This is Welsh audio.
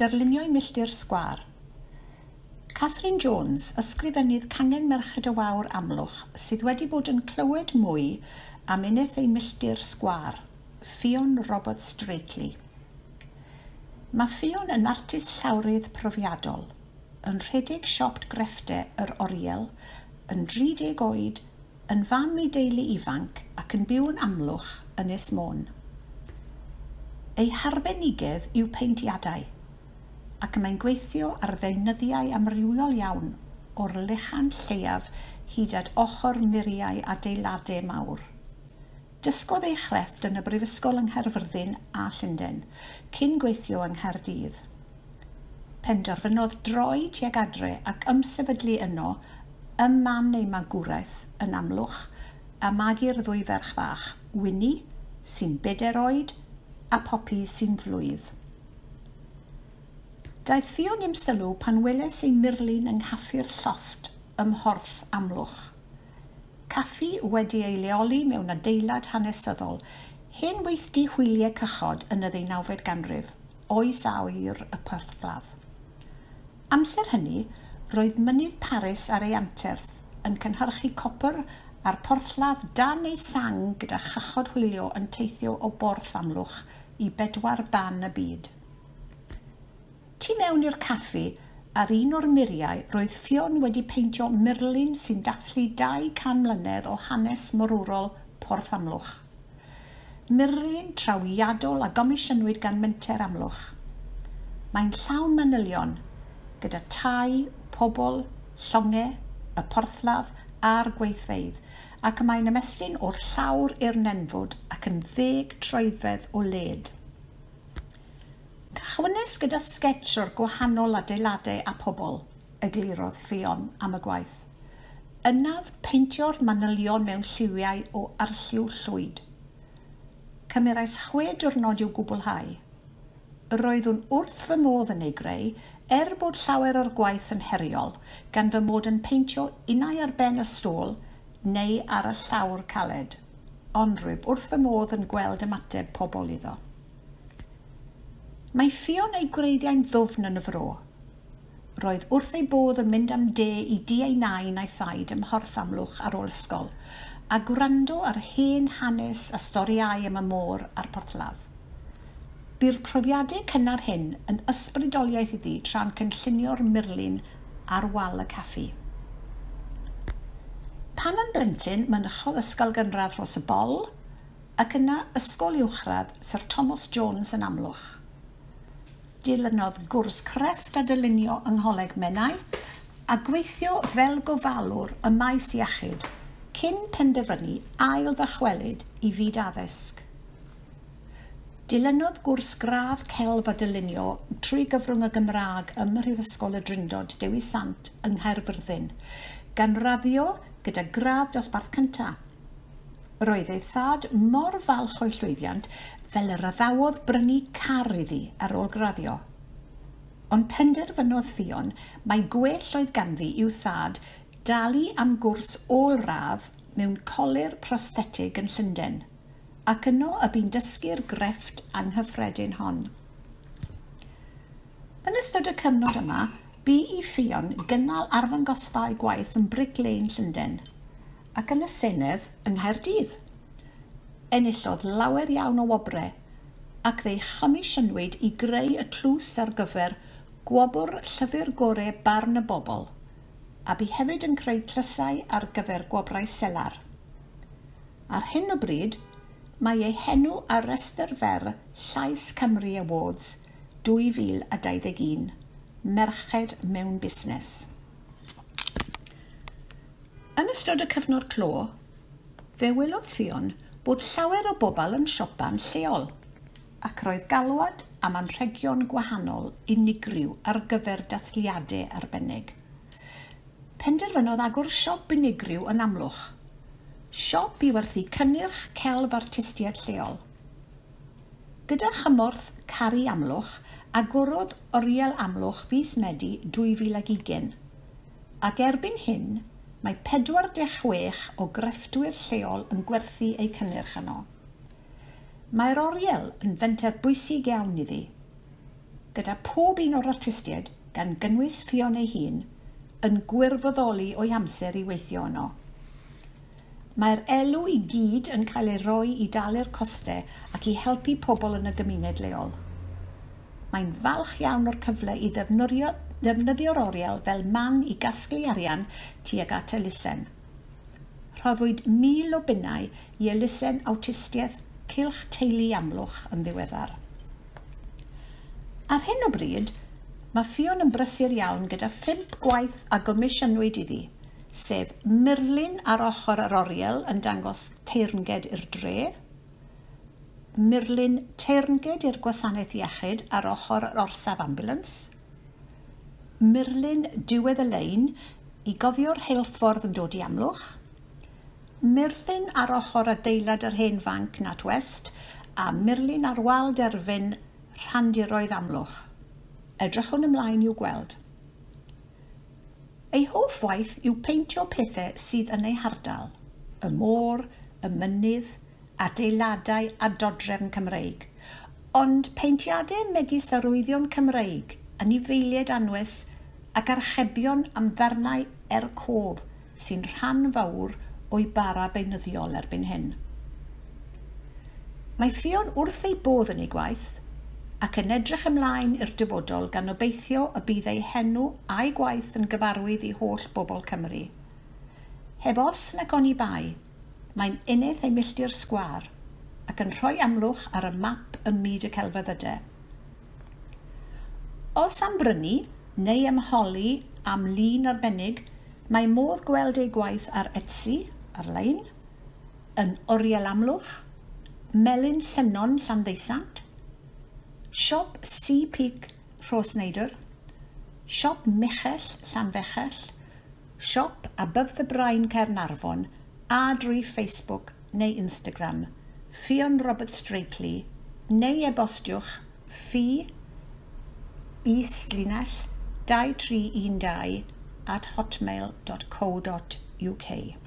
darluniau milltir sgwar. Catherine Jones, ysgrifennydd Cangen Merched y Wawr Amlwch, sydd wedi bod yn clywed mwy am uneth ei milltir sgwar, Fion Robert Straitley. Mae Fion yn artist llawrydd profiadol, yn rhedeg siopt grefftau yr Oriel, yn 30 oed, yn fam i deulu ifanc ac yn byw'n amlwch yn Esmôn. Ei harbenigedd yw peintiadau – ac mae'n gweithio ar ddeunyddiau amrywiol iawn o'r lechan lleiaf hyd at ochr muriau adeiladau mawr. Dysgodd ei chrefft yn y Brifysgol yng Nghaerfyrddin a Llundain, cyn gweithio yng Nghaerdydd. Penderfynodd droi tuag adre ac ymsefydlu yno ym man ei magwraeth yn amlwch a magu'r ddwy ferch fach, Winnie, sy'n bedair oed, a Poppy sy'n flwydd. Daeth ffion im sylw pan weles ei murlun yng nghaffi'r llofft ym Mhorth Amlwch. Caffi wedi ei leoli mewn adeilad hanesyddol hen weithdi hwyliau cychod yn y ddeunawfed ganrif, oes a oer y pyrthlaf. Amser hynny, roedd mynydd Paris ar ei anterth yn cynhyrchu copr a'r porthladd dan ei sang gyda chachod hwylio yn teithio o borth amlwch i bedwar ban y byd. Tu mewn i'r caffi, ar un o'r muriau roedd Ffion wedi peintio myrlun sy'n dathlu 200 mlynedd o hanes morwrol Porth Amlwch. Myrlun trawiadol a gomisiynwyd gan Menter Amlwch. Mae'n llawn manylion gyda tai, pobl, llongau, y porthladd a'r gweithfeidd ac mae'n ymestyn o'r llawr i'r nenfod ac yn ddeg troedfedd o led. Cychwynnys gyda sgets o'r gwahanol adeiladau a pobl, eglurodd Ffion am y gwaith. Ynaf peintio'r manylion mewn lliwiau o arlliw llwyd. Cymerais chwe diwrnod i'w gwblhau. Roeddwn wrth fy modd yn ei greu er bod llawer o'r gwaith yn heriol, gan fy mod yn peintio unau ar ben y stôl neu ar y llawr caled. Ond rwyf wrth fy modd yn gweld ymateb pobl iddo. Mae Ffion ei gwreiddiau'n ddwfn yn y fro. Roedd wrth ei bodd yn mynd am de i di ei nain a'i thaid ym Mhorthamlwch ar ôl ysgol, a gwrando ar hen hanes a storiau am y môr a'r porthladd. Byr profiadau cynnar hyn yn ysbrydoliaeth iddi tra'n cynllunio'r murlun ar wal y caffi. Pan yn blentyn, mynychodd ysgol gynradd dros y Bol ac yna ysgol uwchradd Sir Thomas Jones yn amlwch dilynodd gwrs crefft a dylunio yng Ngholeg Menai a gweithio fel gofalwr y maes iechyd cyn penderfynu ail ddachwelyd i fyd addysg. Dilynodd gwrs gradd celf a dylunio trwy gyfrwng y Gymraeg ym Mhrifysgol y Drindod Dewi Sant yng Nghaerfyrddin, gan raddio gyda gradd dosbarth cyntaf. Roedd ei thad mor falch o'i llwyddiant fel yr addawodd brynu car iddi ar ôl graddio. Ond penderfynodd ffion mae gwell oedd ganddi i'w thad dalu am gwrs ôl-radd mewn colir prosthetig yn Llundain, ac yno y bu'n dysgu'r grefft anghyffredin hon. Yn ystod y cyfnod yma, bu i Ffion gynnal arddangosfau gwaith yn Brick Lane Llundain, ac yn y Senedd yng Nghaerdydd – enillodd lawer iawn o wobrau ac fe'i chomisiynwyd i greu y tlws ar gyfer gwobr llyfr gorau barn y bobl a bu hefyd yn creu clysau ar gyfer gwobrau selar. Ar hyn o bryd, mae ei henw ar restr fer Llais Cymru Awards 2021, Merched mewn Busnes. Yn ystod y cyfnod clo, fe welodd Ffion bod llawer o bobl yn siopa'n lleol ac roedd galwad am anrhegion gwahanol unigryw ar gyfer dathliadau arbennig. Penderfynodd agor siop unigryw yn amlwch. Siop i werthu cynnyrch celf artistiaid lleol. Gyda chymorth Cari Amlwch, agorodd Oriel Amlwch fis Medi 2020 ac erbyn hyn, mae 46 o grefftwyr lleol yn gwerthu eu cynnyrch yno. Mae'r oriel yn fenter bwysig iawn iddi. Gyda pob un o'r artistiaid, gan gynnwys ffion ei hun, yn gwirfoddoli o'i amser i weithio yno. Mae'r elw i gyd yn cael ei roi i dalu'r costau ac i helpu pobl yn y gymuned leol. Mae'n falch iawn o'r cyfle i ddefnyddio ddefnyddio'r oriel fel man i gasglu arian tuag at elusen. Rhoddwyd mil o bunnau i elusen awtistiaeth cilch teulu amlwch yn ddiweddar. Ar hyn o bryd, mae Ffion yn brysur iawn gyda ffimp gwaith a gomisiynwyd iddi, sef Myrlin ar ochr yr oriel yn dangos teirnged i'r dre, Myrlin teirnged i'r gwasanaeth iechyd ar ochr yr orsaf ambulance, murlun diwedd y lein i gofio'r heilffordd yn dod i amlwch, murlun ar ochr adeilad yr hen fanc nat west a murlun ar wal derfyn rhandiroedd amlwch. Edrychwn ymlaen i'w gweld. Ei hoff waith yw peintio pethau sydd yn ei hardal, y môr, y mynydd, adeiladau a dodrefn Cymreig. Ond peintiadau megis arwyddion Cymreig anifeiliaid anwes ac archebion am ddarnau er cof sy'n rhan fawr o'i bara beunyddiol erbyn hyn. Mae ffion wrth ei bodd yn ei gwaith ac yn edrych ymlaen i'r dyfodol gan obeithio y bydd ei henw a'i gwaith yn gyfarwydd i holl bobl Cymru. Heb os nag goni bai, mae'n unydd ei milltir sgwar ac yn rhoi amlwch ar y map ym myd y celfyddydau. Os am brynu neu ymholi am lun arbennig, mae modd gweld ei gwaith ar Etsy, ar-lein, yn oriel amlwch, melyn llynon Llandeisant, siop Sea Peak Rhosneidr, siop Michell Llanfechell, siop Above the Brain Cernarfon a drwy Facebook neu Instagram, Fion Robert Straitley, neu e-bostiwch fi islinell 2312 at hotmail.co.uk.